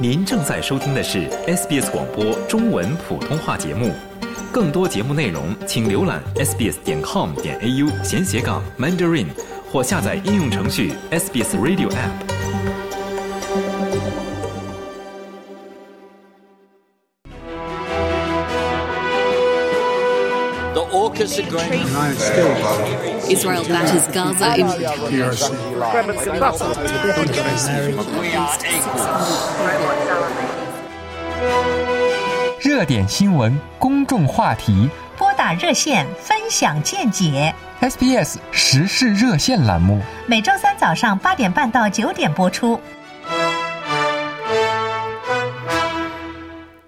您正在收听的是 SBS 广播中文普通话节目，更多节目内容请浏览 sbs 点 com 点 au 闲斜杠 mandarin 或下载应用程序 SBS Radio App。Israel batters Gaza in We are equal. 热点新闻、公众话题拨打热线分享见解，，SBS 时事热线栏目。每周三早上八点半到九点播出。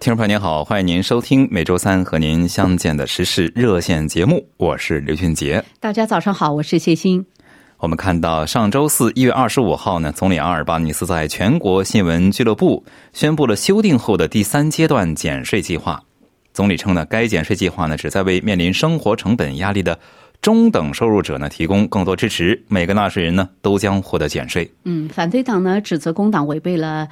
听众朋友您好，欢迎您收听每周三和您相见的时事热线节目，我是刘俊杰。大家早上好，我是谢欣。我们看到上周四一月二十五号呢，总理阿尔巴尼斯在全国新闻俱乐部宣布了修订后的第三阶段减税计划。总理称呢，该减税计划呢旨在为面临生活成本压力的中等收入者呢提供更多支持，每个纳税人呢都将获得减税。嗯，反对党呢指责工党违背了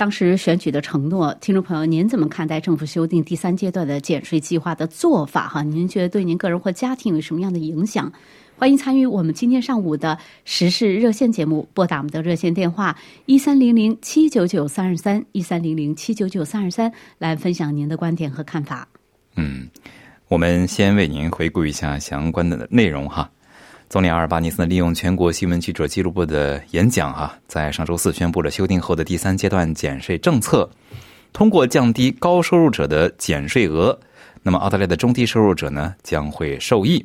当时选举的承诺。听众朋友，您怎么看待政府修订第三阶段的减税计划的做法？哈，您觉得对您个人或家庭有什么样的影响？欢迎参与我们今天上午的时事热线节目，拨打我们的热线电话一三零零七九九三二三一三零零七九九三二三，来分享您的观点和看法。嗯，我们先为您回顾一下相关的内容哈。总理阿尔巴尼斯呢，利用全国新闻记者记录部的演讲哈，在上周四宣布了修订后的第三阶段减税政策，通过降低高收入者的减税额，那么澳大利亚的中低收入者呢将会受益。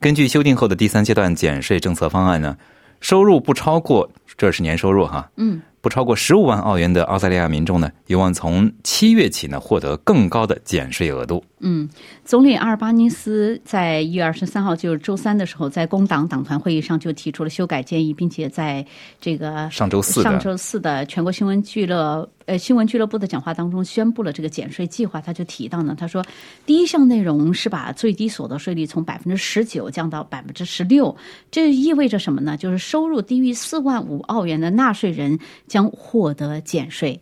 根据修订后的第三阶段减税政策方案呢，收入不超过这是年收入哈，嗯，不超过十五万澳元的澳大利亚民众呢，有望从七月起呢获得更高的减税额度。嗯，总理阿尔巴尼斯在一月二十三号，就是周三的时候，在工党党团会议上就提出了修改建议，并且在这个上周四的上周四的全国新闻俱乐呃新闻俱乐部的讲话当中宣布了这个减税计划。他就提到呢，他说第一项内容是把最低所得税率从百分之十九降到百分之十六，这意味着什么呢？就是收入低于四万五澳元的纳税人将获得减税。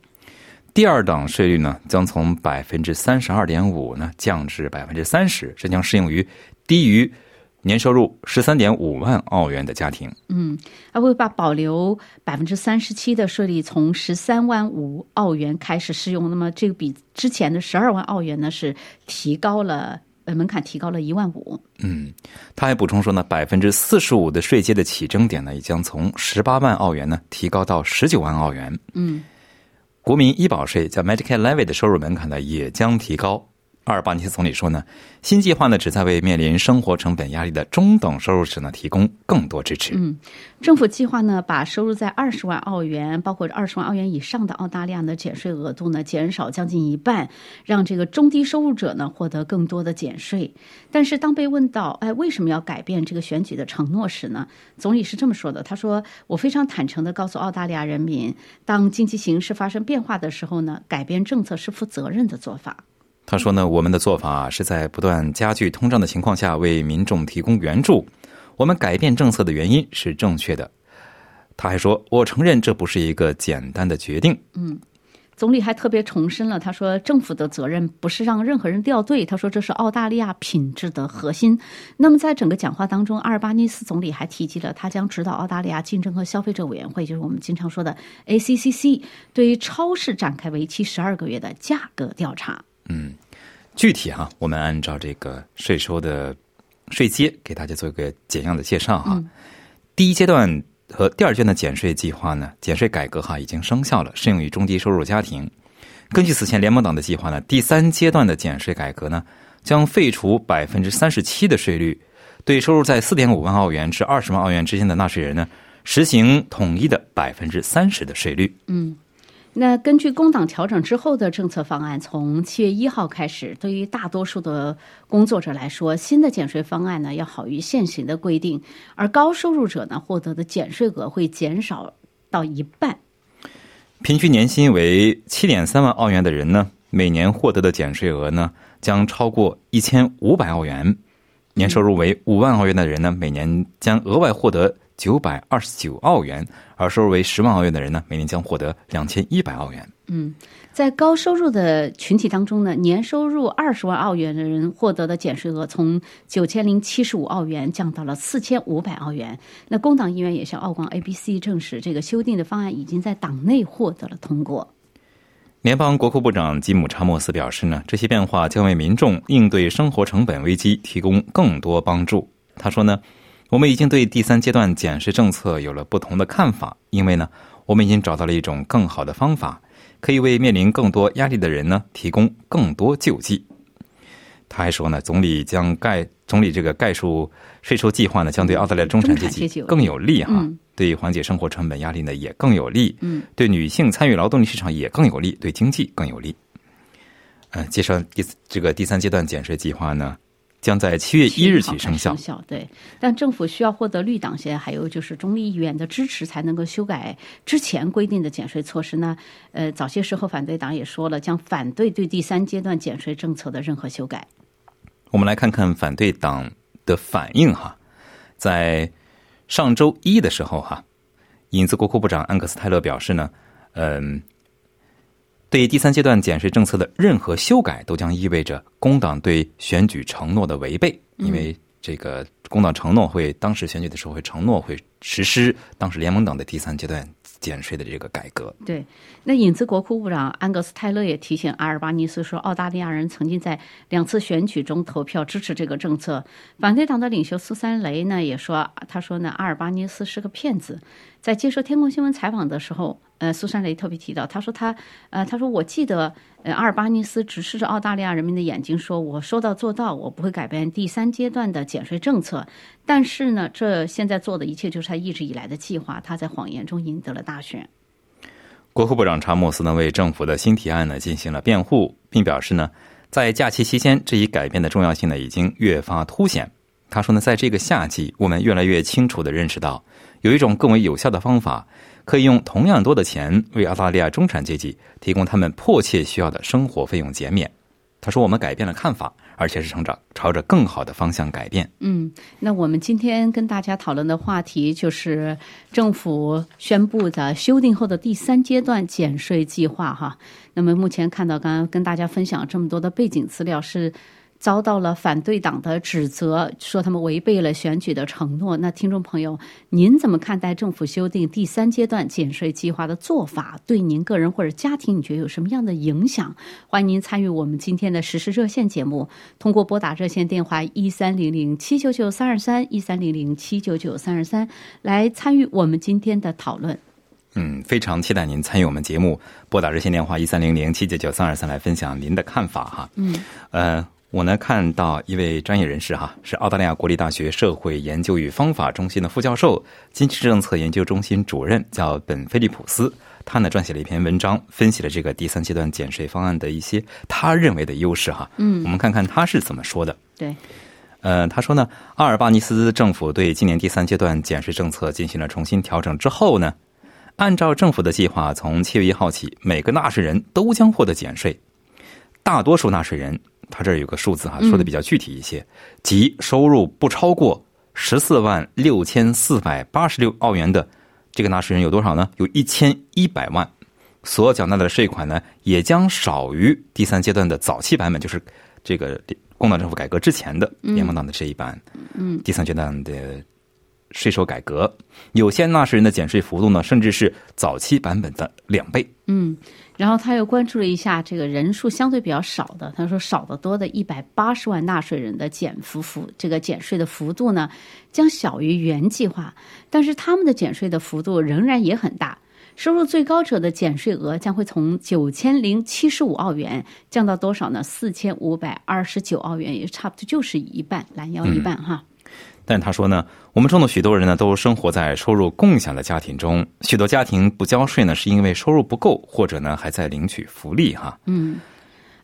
第二档税率呢，将从百分之三十二点五呢降至百分之三十，这将适用于低于年收入十三点五万澳元的家庭。嗯，还会把保留百分之三十七的税率从十三万五澳元开始适用。那么这个比之前的十二万澳元呢是提高了，呃，门槛提高了一万五。嗯，他还补充说呢，百分之四十五的税阶的起征点呢，也将从十八万澳元呢提高到十九万澳元。嗯，国民医保税叫 Medicare Levy 的收入门槛呢也将提高。阿尔巴尼斯总理说呢，新计划呢旨在为面临生活成本压力的中等收入者呢提供更多支持。嗯，政府计划呢把收入在二十万澳元，包括二十万澳元以上的澳大利亚的减税额度呢减少将近一半，让这个中低收入者呢获得更多的减税。但是当被问到，哎，为什么要改变这个选举的承诺时呢，总理是这么说的：他说，我非常坦诚地告诉澳大利亚人民，当经济形势发生变化的时候呢，改变政策是负责任的做法。他说呢，我们的做法是在不断加剧通胀的情况下为民众提供援助。我们改变政策的原因是正确的。他还说，我承认这不是一个简单的决定。嗯总理还特别重申了，他说政府的责任不是让任何人掉队，他说这是澳大利亚品质的核心。那么在整个讲话当中，阿尔巴尼斯总理还提及了他将指导澳大利亚竞争和消费者委员会，就是我们经常说的 ACCC，对于超市展开为期十二个月的价格调查。嗯，具体哈、我们按照这个税收的税阶给大家做一个简要的介绍哈。第一阶段和第二阶段的减税计划呢，减税改革哈已经生效了，适用于中低收入家庭。根据此前联盟党的计划呢，第三阶段的减税改革呢，将废除百分之三十七的税率，对收入在四点五万澳元至二十万澳元之间的纳税人呢，实行统一的百分之三十的税率。那根据工党调整之后的政策方案，从七月一号开始，对于大多数的工作者来说，新的减税方案呢要好于现行的规定，而高收入者呢获得的减税额会减少到一半。平均年薪为七点三万澳元的人呢，每年获得的减税额呢将超过一千五百澳元；年收入为五万澳元的人呢，每年将额外获得九百二十九澳元；而收入为十万澳元的人呢，每年将获得两千一百澳元。嗯在高收入的群体当中呢，年收入二十万澳元的人获得的减税额从九千零七十五澳元降到了四千五百澳元。那工党议员也向澳广 ABC 证实，这个修订的方案已经在党内获得了通过。联邦国库部长吉姆·查莫斯表示呢，这些变化将为民众应对生活成本危机提供更多帮助。他说呢，我们已经对第三阶段减税政策有了不同的看法，因为呢，我们已经找到了一种更好的方法，可以为面临更多压力的人呢提供更多救济。他还说呢，总理将概总理这个概述税收计划呢，将对澳大利亚中产阶级更有利哈，嗯对缓解生活成本压力呢也更有利，嗯，对女性参与劳动力市场也更有利，对经济更有利。呃，介绍第这个第三阶段减税计划呢，将在七月一日起生效生。效对，但政府需要获得绿党些还有就是中立议员的支持，才能够修改之前规定的减税措施呢。呃，早些时候反对党也说了，将反对对第三阶段减税政策的任何修改。我们来看看反对党的反应哈，在上周一的时候哈，影子国库部长安格斯泰勒表示呢，嗯，对第三阶段减税政策的任何修改都将意味着工党对选举承诺的违背，因为这个工党承诺会当时选举的时候会承诺会实施当时联盟党的第三阶段减税的这个改革。对，那引自国库部长安格斯泰勒也提醒阿尔巴尼斯说，澳大利亚人曾经在两次选举中投票支持这个政策。反对党的领袖苏珊雷呢也说，他说呢，阿尔巴尼斯是个骗子。在接受天空新闻采访的时候，呃，苏珊雷特别提到，他说他，呃，他说我记得，呃，阿尔巴尼斯直视着澳大利亚人民的眼睛说，我说到做到，我不会改变第三阶段的减税政策。但是呢，这现在做的一切就是他一直以来的计划。他在谎言中赢得了大选。国库部长查莫斯呢为政府的新提案呢进行了辩护，并表示呢，在假期期间这一改变的重要性呢已经越发凸显。他说呢，在这个夏季，我们越来越清楚地认识到，有一种更为有效的方法，可以用同样多的钱为澳大利亚中产阶级提供他们迫切需要的生活费用减免。他说，我们改变了看法，而且是成长朝着更好的方向改变。嗯，那我们今天跟大家讨论的话题就是政府宣布的修订后的第三阶段减税计划哈。那么目前看到刚刚跟大家分享这么多的背景资料是。遭到了反对党的指责，说他们违背了选举的承诺。那听众朋友，您怎么看待政府修订第三阶段减税计划的做法？对您个人或者家庭，你觉得有什么样的影响？欢迎您参与我们今天的实时热线节目，通过拨打热线电话一三零零七九九三二三一三零零七九九三二三来参与我们今天的讨论。嗯，非常期待您参与我们节目，拨打热线电话一三零零七九九三二三来分享您的看法哈。嗯，呃。我呢看到一位专业人士哈，是澳大利亚国立大学社会研究与方法中心的副教授、经济政策研究中心主任，叫本菲利普斯。他呢撰写了一篇文章，分析了这个第三阶段减税方案的一些他认为的优势哈。嗯，我们看看他是怎么说的。对，呃，他说呢，阿尔巴尼斯政府对今年第三阶段减税政策进行了重新调整之后呢，按照政府的计划，从七月一号起，每个纳税人都将获得减税，大多数纳税人。他这儿有个数字哈，说的比较具体一些，即收入不超过十四万六千四百八十六澳元的这个纳税人有多少呢？有一千一百万，所缴纳的税款呢，也将少于第三阶段的早期版本，就是这个工党政府改革之前的联邦党的这一版，嗯，第三阶段的税收改革，有些纳税人的减税幅度呢，甚至是早期版本的两倍。嗯，然后他又关注了一下这个人数相对比较少的，他说少得多的一百八十万纳税人的减幅幅这个减税的幅度呢，将小于原计划，但是他们的减税的幅度仍然也很大。收入最高者的减税额将会从九千零七十五澳元降到多少呢？四千五百二十九澳元，也差不多就是一半，拦腰一半哈。但他说呢，我们中的许多人呢都生活在收入共享的家庭中，许多家庭不交税呢是因为收入不够，或者呢还在领取福利哈。嗯，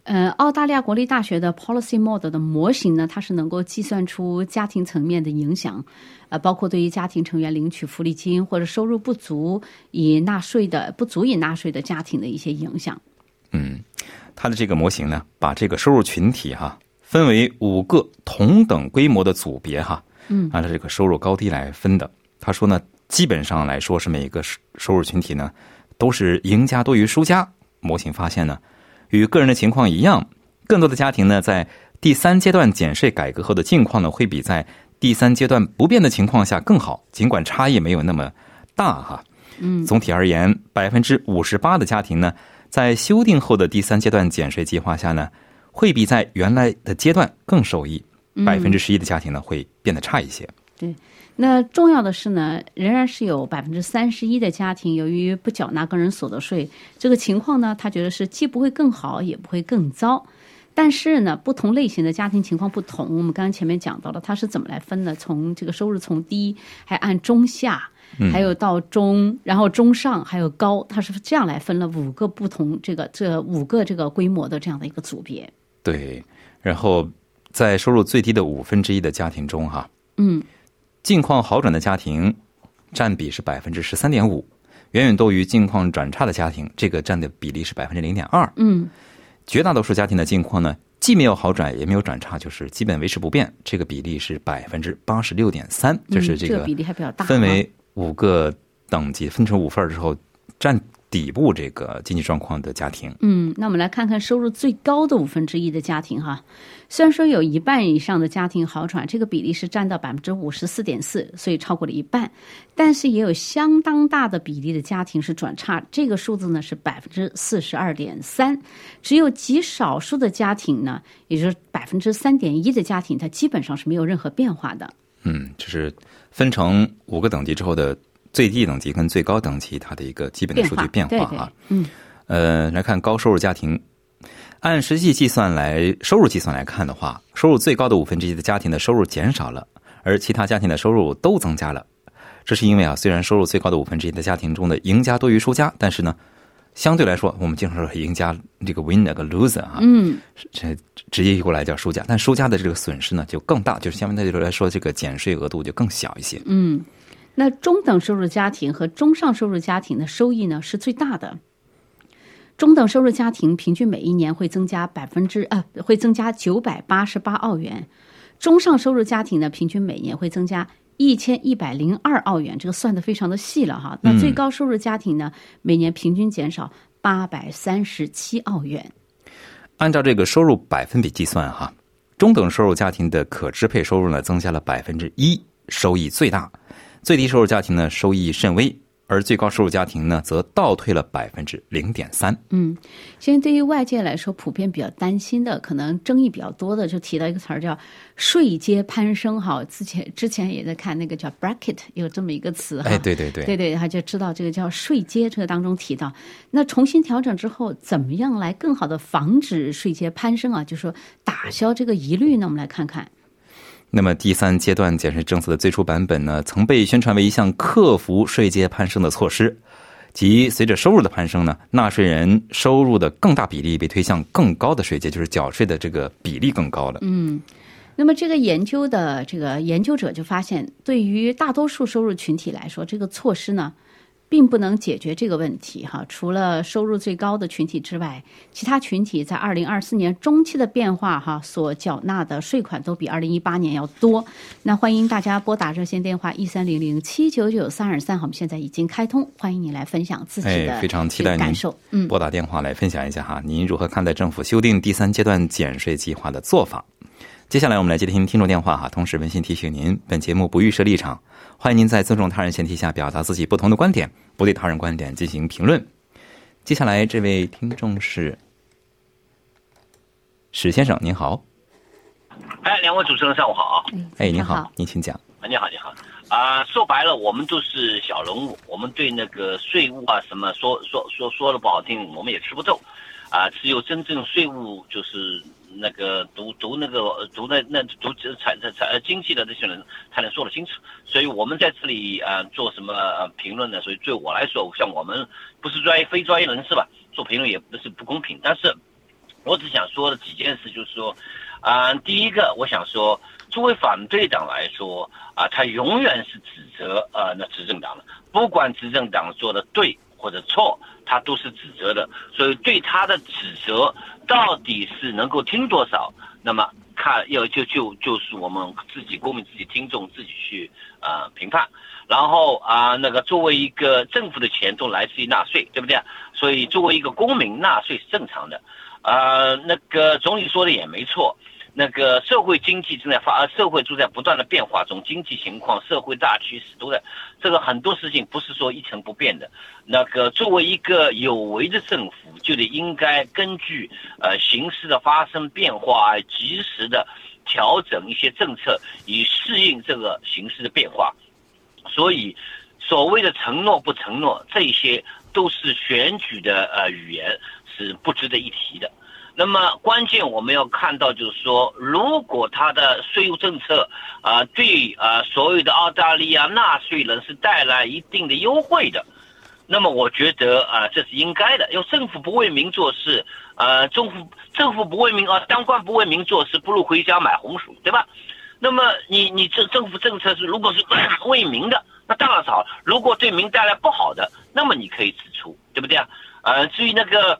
呃，澳大利亚国立大学的 Policy Model 的模型呢，它是能够计算出家庭层面的影响，呃，包括对于家庭成员领取福利金或者收入不足以纳税的不足以纳税的家庭的一些影响。嗯，它的这个模型呢，把这个收入群体哈分为五个同等规模的组别哈。嗯，按照这个收入高低来分的。他说呢，基本上来说是每一个收入群体呢，都是赢家多于输家。模型发现呢，与个人的情况一样，更多的家庭呢在第三阶段减税改革后的境况呢，会比在第三阶段不变的情况下更好，尽管差异没有那么大哈。嗯，总体而言，百分之五十八的家庭呢，在修订后的第三阶段减税计划下呢，会比在原来的阶段更受益。百分之十一的家庭呢，会变得差一些。对，那重要的是呢，仍然是有百分之三十一的家庭由于不缴纳个人所得税，这个情况呢，他觉得是既不会更好，也不会更糟。但是呢，不同类型的家庭情况不同，我们刚刚前面讲到了，它是怎么来分的？从这个收入从低，还按中下，还有到中，然后中上，还有高，它是这样来分了五个不同这个这五个这个规模的这样的一个组别。对，然后在收入最低的五分之一的家庭中，哈，嗯，境况好转的家庭占比是百分之十三点五，远远多于境况转差的家庭，这个占的比例是百分之零点二。嗯，绝大多数家庭的境况呢，既没有好转，也没有转差，就是基本维持不变。这个比例是百分之八十六点三，就是这个比例还比较大啊分为五个等级，分成五份儿之后，占底部这个经济状况的家庭。嗯，那我们来看看收入最高的五分之一的家庭哈。虽然说有一半以上的家庭好转，这个比例是占到百分之五十四点四，所以超过了一半，但是也有相当大的比例的家庭是转差，这个数字呢是百分之四十二点三。只有极少数的家庭呢，也就是百分之三点一的家庭，它基本上是没有任何变化的。嗯，就是分成五个等级之后的最低等级跟最高等级，它的一个基本的数据变化啊。嗯，呃，来看高收入家庭，按实际计算来收入计算来看的话，收入最高的五分之一的家庭的收入减少了，而其他家庭的收入都增加了。这是因为啊，虽然收入最高的五分之一的家庭中的赢家多于输家，但是呢，相对来说，我们经常说赢家这个 winner 和 loser 啊，嗯，这直接译过来叫输家，但输家的这个损失呢就更大，就是相对来说，这个减税额度就更小一些。嗯，那中等收入家庭和中上收入家庭的收益呢是最大的。中等收入家庭平均每一年会增加百分之呃会增加九百八十八澳元，中上收入家庭呢平均每年会增加一千一百零二澳元，这个算的非常的细了哈。那最高收入家庭呢每年平均减少八百三十七澳元。按照这个收入百分比计算哈，中等收入家庭的可支配收入呢增加了百分之一，收益最大；最低收入家庭呢收益甚微，而最高收入家庭呢则倒退了百分之零点三。嗯，现在对于外界来说，普遍比较担心的，可能争议比较多的，就提到一个词儿叫“税阶攀升”哈。之前之前也在看那个叫 “bracket”，有这么一个词哈。哎，对对对，对对，他就知道这个叫税阶，这个当中提到，那重新调整之后，怎么样来更好的防止税阶攀升啊？就说打消这个疑虑呢？我们来看看。那么第三阶段减税政策的最初版本呢，曾被宣传为一项克服税阶攀升的措施，即随着收入的攀升呢，纳税人收入的更大比例被推向更高的税阶，就是缴税的这个比例更高了。嗯，那么这个研究的这个研究者就发现，对于大多数收入群体来说，这个措施呢，并不能解决这个问题哈。除了收入最高的群体之外，其他群体在二零二四年中期的变化哈，所缴纳的税款都比二零一八年要多。那欢迎大家拨打热线电话一三零零七九九三二三，我们现在已经开通，欢迎你来分享自己的哎，非常期待您这个感受。嗯，拨打电话来分享一下哈，您如何看待政府修订第三阶段减税计划的做法？接下来我们来接听听众电话哈，同时温馨提醒您，本节目不预设立场，欢迎您在尊重他人前提下表达自己不同的观点，不对他人观点进行评论。接下来这位听众是史先生，您好，哎，两位主持人上午好。哎，您好好，，您请讲。啊，你好，你好。啊、说白了，我们都是小人物，我们对那个税务啊什么说说说说的不好听，我们也吃不透。啊、只有真正税务就是那个读读那个读那那读财财财经济的这些人才能说得清楚。所以我们在这里啊、做什么评论呢？所以对我来说，像我们不是专业非专业人士吧，做评论也不是不公平。但是我只想说的几件事，就是说，啊、第一个，我想说，作为反对党来说，啊，他永远是指责呃那执政党的，不管执政党做的对或者错，他都是指责的。所以对他的指责到底是能够听多少，那么看要就就就是我们自己公民、自己听众自己去呃评判。然后啊，那个作为一个政府的钱都来自于纳税，对不对？所以作为一个公民纳税是正常的。呃，那个总理说的也没错。那个社会经济正在发，社会正在不断的变化中，经济情况、社会大趋势都在，这个很多事情不是说一成不变的。那个作为一个有为的政府，就得应该根据呃形势的发生变化，及时的调整一些政策，以适应这个形势的变化。所以，所谓的承诺不承诺，这些都是选举的呃语言，是不值得一提的。那么关键我们要看到，就是说，如果他的税务政策啊，对啊所有的澳大利亚纳税人是带来一定的优惠的，那么我觉得啊，这是应该的。因为政府不为民做事，呃，政府政府不为民啊，当官不为民做事，不如回家买红薯，对吧？那么你你这政府政策是如果是 为民的，那当然是好；如果对民带来不好的，那么你可以指出，对不对啊？呃，至于那个。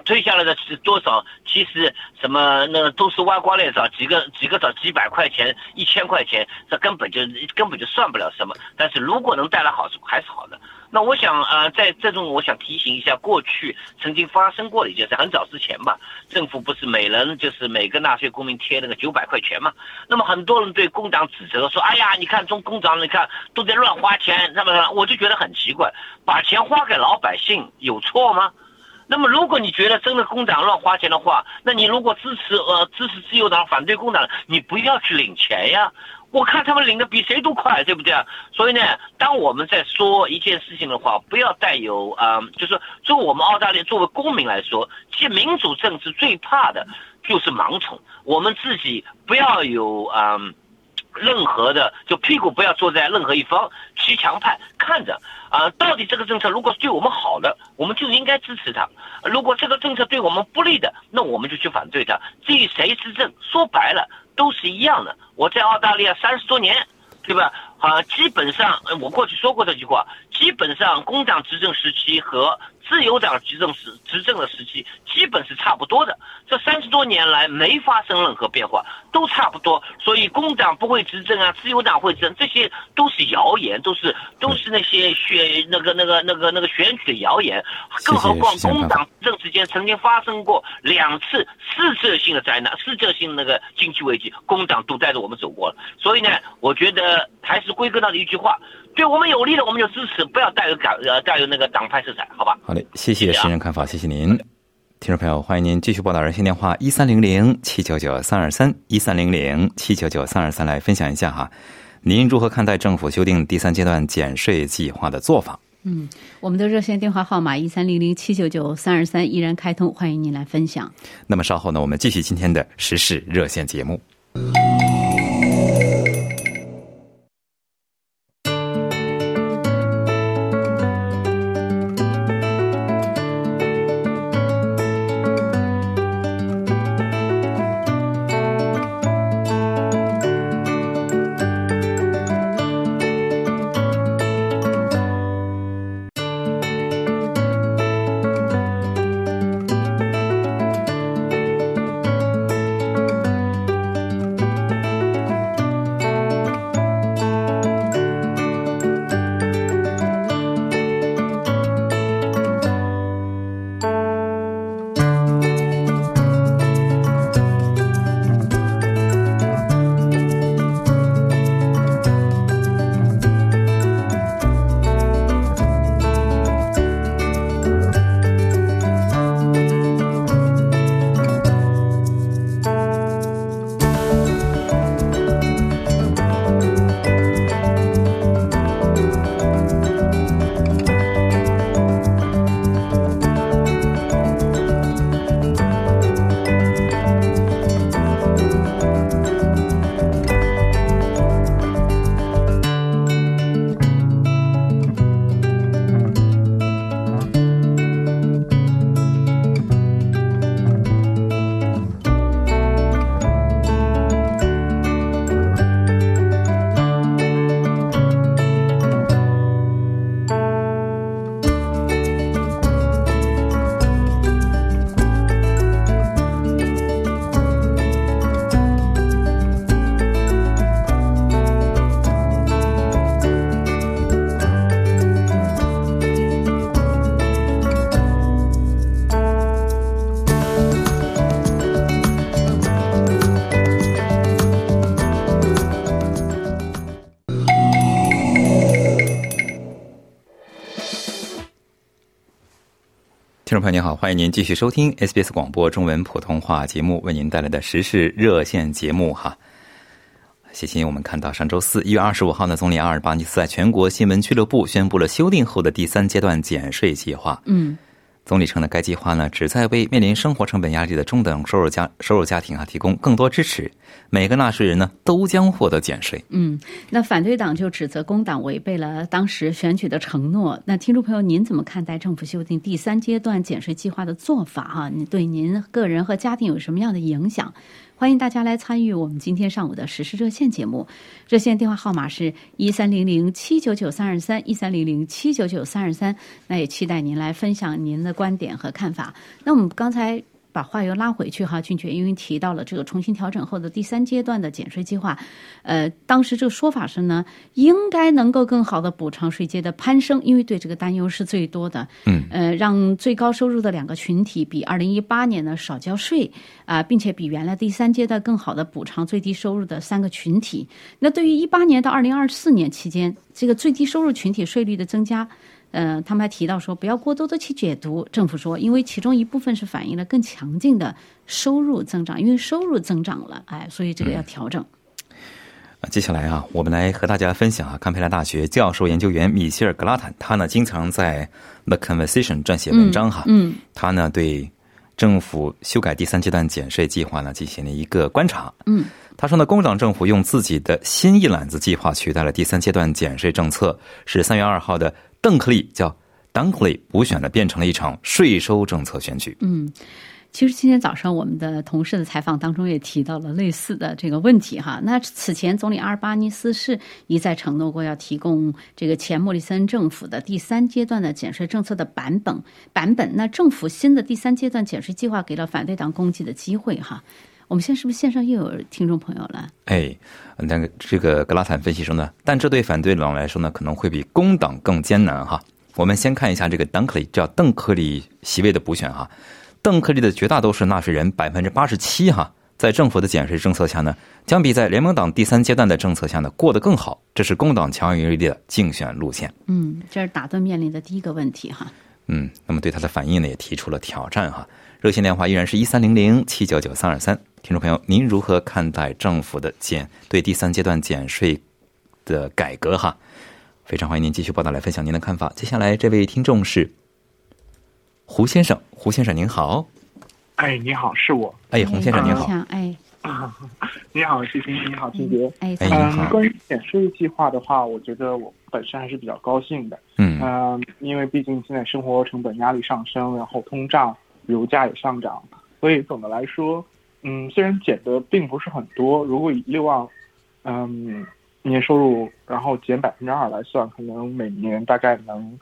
退下来的是多少？其实什么那都是歪瓜裂枣，几个几个枣几百块钱、一千块钱，这根本就根本就算不了什么。但是如果能带来好处，还是好的。那我想呃，在这种我想提醒一下，过去曾经发生过的一件事，很早之前吧，政府不是每人就是每个纳税公民贴那个九百块钱嘛？那么很多人对工党指责说：“哎呀，你看中工党，你看都在乱花钱，那么我就觉得很奇怪，把钱花给老百姓有错吗？那么，如果你觉得真的工党乱花钱的话，那你如果支持呃支持自由党反对工党，你不要去领钱呀。我看他们领的比谁都快，对不对？所以呢，当我们在说一件事情的话，不要带有啊，就是作为我们澳大利亚作为公民来说，其实民主政治最怕的就是盲从。我们自己不要有啊。任何的就屁股不要坐在任何一方，骑墙派看着啊，到底这个政策如果对我们好的，我们就应该支持它；如果这个政策对我们不利的，那我们就去反对它。至于谁执政，说白了都是一样的。我在澳大利亚三十多年，对吧？啊，基本上我过去说过这句话，基本上工党执政时期和。自由党执政时执政的时期基本是差不多的，这三十多年来没发生任何变化，都差不多。所以工党不会执政啊，自由党会执政，这些都是谣言，都是都是那些选那个那个那个那个选举的谣言。更何况工党政之间曾经发生过两次世界性的灾难，世界性那个经济危机，工党都带着我们走过了。所以呢，我觉得还是归根到的一句话。对我们有利的，我们就支持，不要带有党呃带有那个党派色彩，好吧？好嘞，谢谢新人看法，谢谢您，听众朋友，欢迎您继续拨打热线电话一三零零七九九三二三一三零零七九九三二三来分享一下哈，您如何看待政府修订第三阶段减税计划的做法？嗯，我们的热线电话号码一三零零七九九三二三依然开通，欢迎您来分享。那么稍后呢，我们继续今天的时事热线节目。听众朋友您好，欢迎您继续收听 SBS 广播中文普通话节目为您带来的时事热线节目哈。谢谢我们看到上周四一月二十五号呢，总理阿尔巴尼斯在全国新闻俱乐部宣布了修订后的第三阶段减税计划。嗯，总理称呢，该计划呢旨在为面临生活成本压力的中等收入家收入家庭啊提供更多支持，每个纳税人呢都将获得减税。嗯，那反对党就指责工党违背了当时选举的承诺。那听众朋友，您怎么看待政府修订第三阶段减税计划的做法？哈，你对您个人和家庭有什么样的影响？欢迎大家来参与我们今天上午的实时热线节目，热线电话号码是一三零零七九九三二三一三零零七九九三二三。那也期待您来分享您的观点和看法。那我们刚才。把话又拉回去哈，俊杰因为提到了这个重新调整后的第三阶段的减税计划，呃，当时这个说法是呢，应该能够更好的补偿税阶的攀升，因为对这个担忧是最多的，嗯，呃，让最高收入的两个群体比二零一八年呢少交税啊、并且比原来第三阶段更好的补偿最低收入的三个群体。那对于一八年到二零二四年期间，这个最低收入群体税率的增加。呃，他们还提到说，不要过多的去解读。政府说，因为其中一部分是反映了更强劲的收入增长，因为收入增长了，哎，所以这个要调整。啊，接下来啊，我们来和大家分享啊，堪培拉大学教授研究员米歇尔·格拉坦，他呢经常在《The Conversation》撰写文章哈，嗯，他呢对政府修改第三阶段减税计划呢进行了一个观察，嗯，他说呢，工党政府用自己的新一揽子计划取代了第三阶段减税政策，是三月二号的邓克利叫 dunkly，补选呢变成了一场税收政策选举。嗯，其实今天早上我们的同事的采访当中也提到了类似的这个问题哈。那此前总理阿尔巴尼斯是一再承诺过要提供这个前莫里森政府的第三阶段的减税政策的版本版本。那政府新的第三阶段减税计划给了反对党攻击的机会哈。我们现在是不是线上又有听众朋友了？哎，那个这个格拉坦分析说呢，但这对反对党来说呢，可能会比工党更艰难哈。我们先看一下这个 Dunkley 叫邓克利席位的补选哈。邓克利的绝大多数纳税人百分之八十七哈，在政府的减税政策下呢，将比在联盟党第三阶段的政策下呢过得更好。这是工党强有力的竞选路线。嗯，这是打断面临的第一个问题哈。嗯，那么对他的反应呢，也提出了挑战哈。热线电话依然是一三零零七九九三二三。听众朋友，您如何看待政府的减对第三阶段减税的改革哈？非常欢迎您继续报道来分享您的看法。接下来这位听众是胡先生，胡先生您好，哎，你好，是我。哎，洪先生您好，哎，啊，你好，谢谢，你好，金杰。哎，关于减税计划的话，我觉得我本身还是比较高兴的。嗯嗯，因为毕竟现在生活成本压力上升，然后通胀、油价也上涨，所以总的来说，嗯，虽然减的并不是很多，如果以六万，嗯，年收入，然后减百分之二来算，可能每年大概能，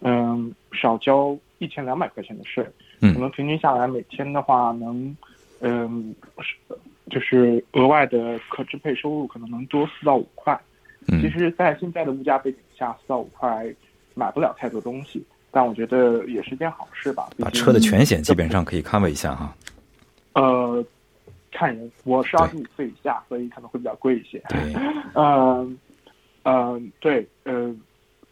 嗯，少交一千两百块钱的税。可嗯能平均下来每天的话能，嗯，是就是额外的可支配收入可能能多四到五块。其嗯实，在现在的物价背景下，四到五块买不了太多东西，但我觉得也是件好事吧。把车的全险基本上可以 cover 一下哈。呃，看人，我是二十五岁以下，所以可能会比较贵一些。对，嗯 嗯，对，呃，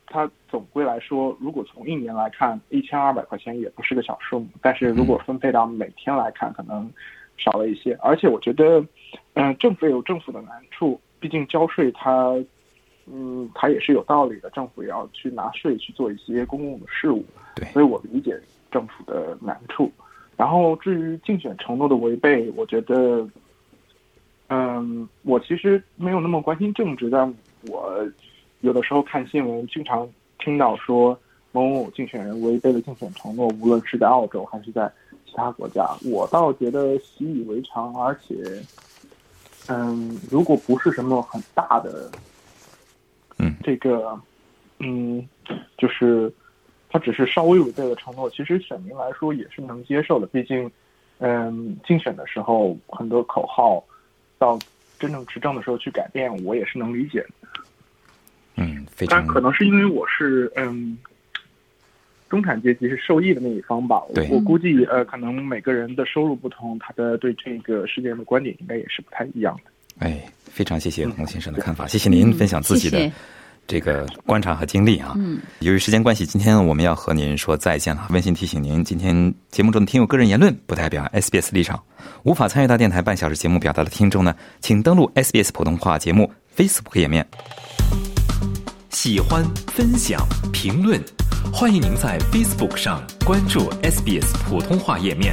它总归来说，如果从一年来看，一千二百块钱也不是个小数目，但是如果分配到每天来看，可能少了一些。而且我觉得，嗯、政府也有政府的难处，毕竟交税它，嗯，它也是有道理的，政府也要去拿税去做一些公共的事务。对所以我理解政府的难处。然后至于竞选承诺的违背，我觉得，嗯，我其实没有那么关心政治，但我有的时候看新闻，经常听到说某某竞选人违背了竞选承诺，无论是在澳洲还是在其他国家，我倒觉得习以为常，而且，嗯，如果不是什么很大的，嗯。这个，嗯，就是他只是稍微违背了承诺，其实选民来说也是能接受的。毕竟，嗯，竞选的时候很多口号，到真正执政的时候去改变，我也是能理解的。嗯，非常但可能是因为我是嗯，中产阶级是受益的那一方吧。我对我估计呃，可能每个人的收入不同，他的对这个事件的观点应该也是不太一样的。哎，非常谢谢洪先生的看法，谢谢您分享自己的谢谢这个观察和经历啊。嗯，由于时间关系，今天我们要和您说再见了。温馨提醒您，今天节目中的听友个人言论不代表 SBS 立场，无法参与到电台半小时节目表达的听众呢，请登录 SBS 普通话节目 Facebook 页面。喜欢、分享、评论，欢迎您在 Facebook 上关注 SBS 普通话页面。